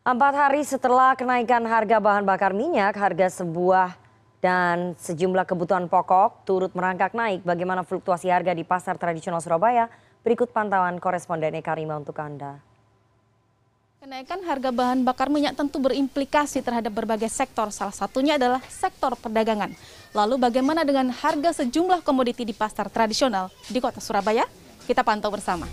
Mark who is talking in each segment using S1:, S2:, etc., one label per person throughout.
S1: Empat hari setelah kenaikan harga bahan bakar minyak, harga sebuah dan sejumlah kebutuhan pokok turut merangkak naik. Bagaimana fluktuasi harga di pasar tradisional Surabaya? Berikut pantauan koresponden Eka Rima untuk Anda.
S2: Kenaikan harga bahan bakar minyak tentu berimplikasi terhadap berbagai sektor, salah satunya adalah sektor perdagangan. Lalu bagaimana dengan harga sejumlah komoditi di pasar tradisional di kota Surabaya? Kita pantau bersama.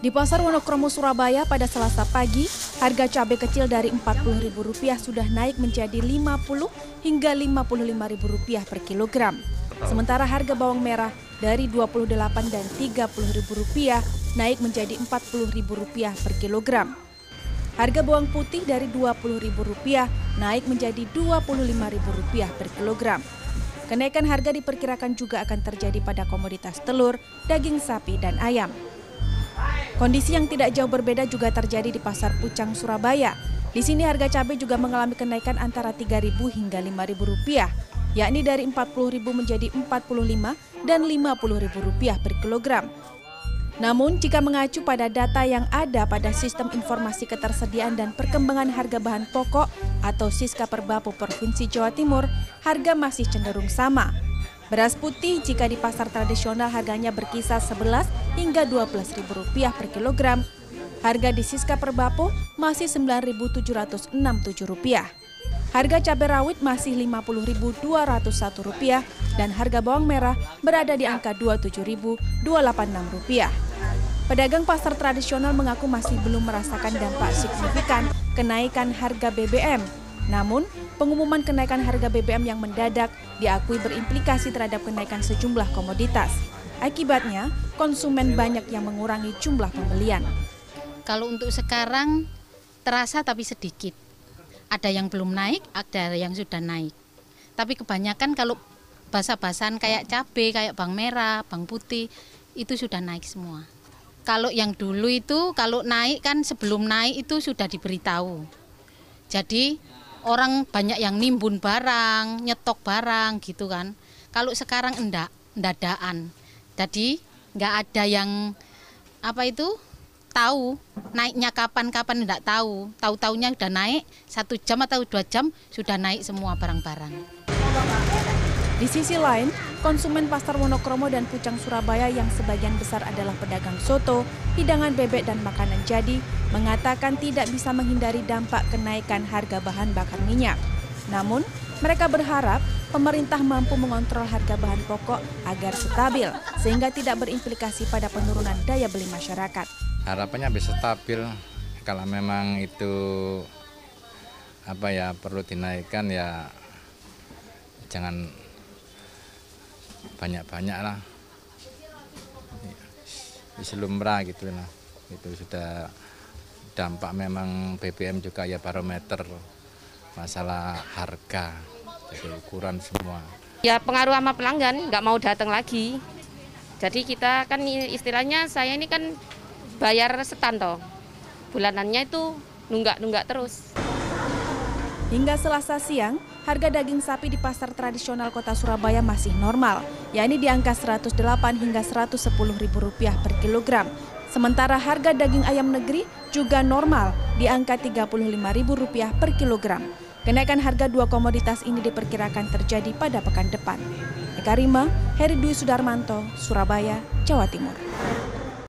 S2: Di Pasar Wonokromo Surabaya pada Selasa pagi, harga cabai kecil dari Rp40.000 sudah naik menjadi Rp50 hingga Rp55.000 per kilogram. Sementara harga bawang merah dari Rp28 dan Rp30.000 naik menjadi Rp40.000 per kilogram. Harga bawang putih dari Rp20.000 naik menjadi Rp25.000 per kilogram. Kenaikan harga diperkirakan juga akan terjadi pada komoditas telur, daging sapi, dan ayam. Kondisi yang tidak jauh berbeda juga terjadi di Pasar Pucang, Surabaya. Di sini harga cabai juga mengalami kenaikan antara Rp3.000 hingga Rp5.000, yakni dari Rp40.000 menjadi Rp45 dan Rp50.000 per kilogram. Namun, jika mengacu pada data yang ada pada Sistem Informasi Ketersediaan dan Perkembangan Harga Bahan Pokok atau Siska Perbapu Provinsi Jawa Timur, harga masih cenderung sama. Beras putih jika di pasar tradisional harganya berkisar 11 hingga Rp12.000 per kilogram. Harga di Siska Perbapo masih Rp9.767. Harga cabai rawit masih Rp50.201 dan harga bawang merah berada di angka Rp27.286. Pedagang pasar tradisional mengaku masih belum merasakan dampak signifikan kenaikan harga BBM namun, pengumuman kenaikan harga BBM yang mendadak diakui berimplikasi terhadap kenaikan sejumlah komoditas. Akibatnya, konsumen banyak yang mengurangi jumlah pembelian.
S3: Kalau untuk sekarang terasa tapi sedikit. Ada yang belum naik, ada yang sudah naik. Tapi kebanyakan kalau basa-basan kayak cabai, kayak bawang merah, bawang putih, itu sudah naik semua. Kalau yang dulu itu, kalau naik kan sebelum naik itu sudah diberitahu. Jadi orang banyak yang nimbun barang, nyetok barang gitu kan. Kalau sekarang enggak, endadaan. Jadi nggak ada yang apa itu tahu naiknya kapan-kapan enggak tahu. Tahu-taunya udah naik satu jam atau dua jam sudah naik semua barang-barang.
S2: Di sisi lain, konsumen pasar Wonokromo dan Pucang Surabaya yang sebagian besar adalah pedagang soto, hidangan bebek dan makanan jadi, mengatakan tidak bisa menghindari dampak kenaikan harga bahan bakar minyak. Namun, mereka berharap pemerintah mampu mengontrol harga bahan pokok agar stabil sehingga tidak berimplikasi pada penurunan daya beli masyarakat.
S4: Harapannya bisa stabil kalau memang itu apa ya perlu dinaikkan ya jangan banyak-banyak lah lumrah gitu lah itu sudah dampak memang BBM juga ya barometer masalah harga. Jadi ukuran semua.
S5: Ya pengaruh sama pelanggan nggak mau datang lagi. Jadi kita kan istilahnya saya ini kan bayar setan toh. Bulanannya itu nunggak-nunggak terus.
S2: Hingga selasa siang, harga daging sapi di pasar tradisional kota Surabaya masih normal, yakni di angka 108 hingga 110 ribu rupiah per kilogram. Sementara harga daging ayam negeri juga normal di angka 35 ribu rupiah per kilogram. Kenaikan harga dua komoditas ini diperkirakan terjadi pada pekan depan. Eka Rima, Heri Dwi Sudarmanto, Surabaya, Jawa Timur.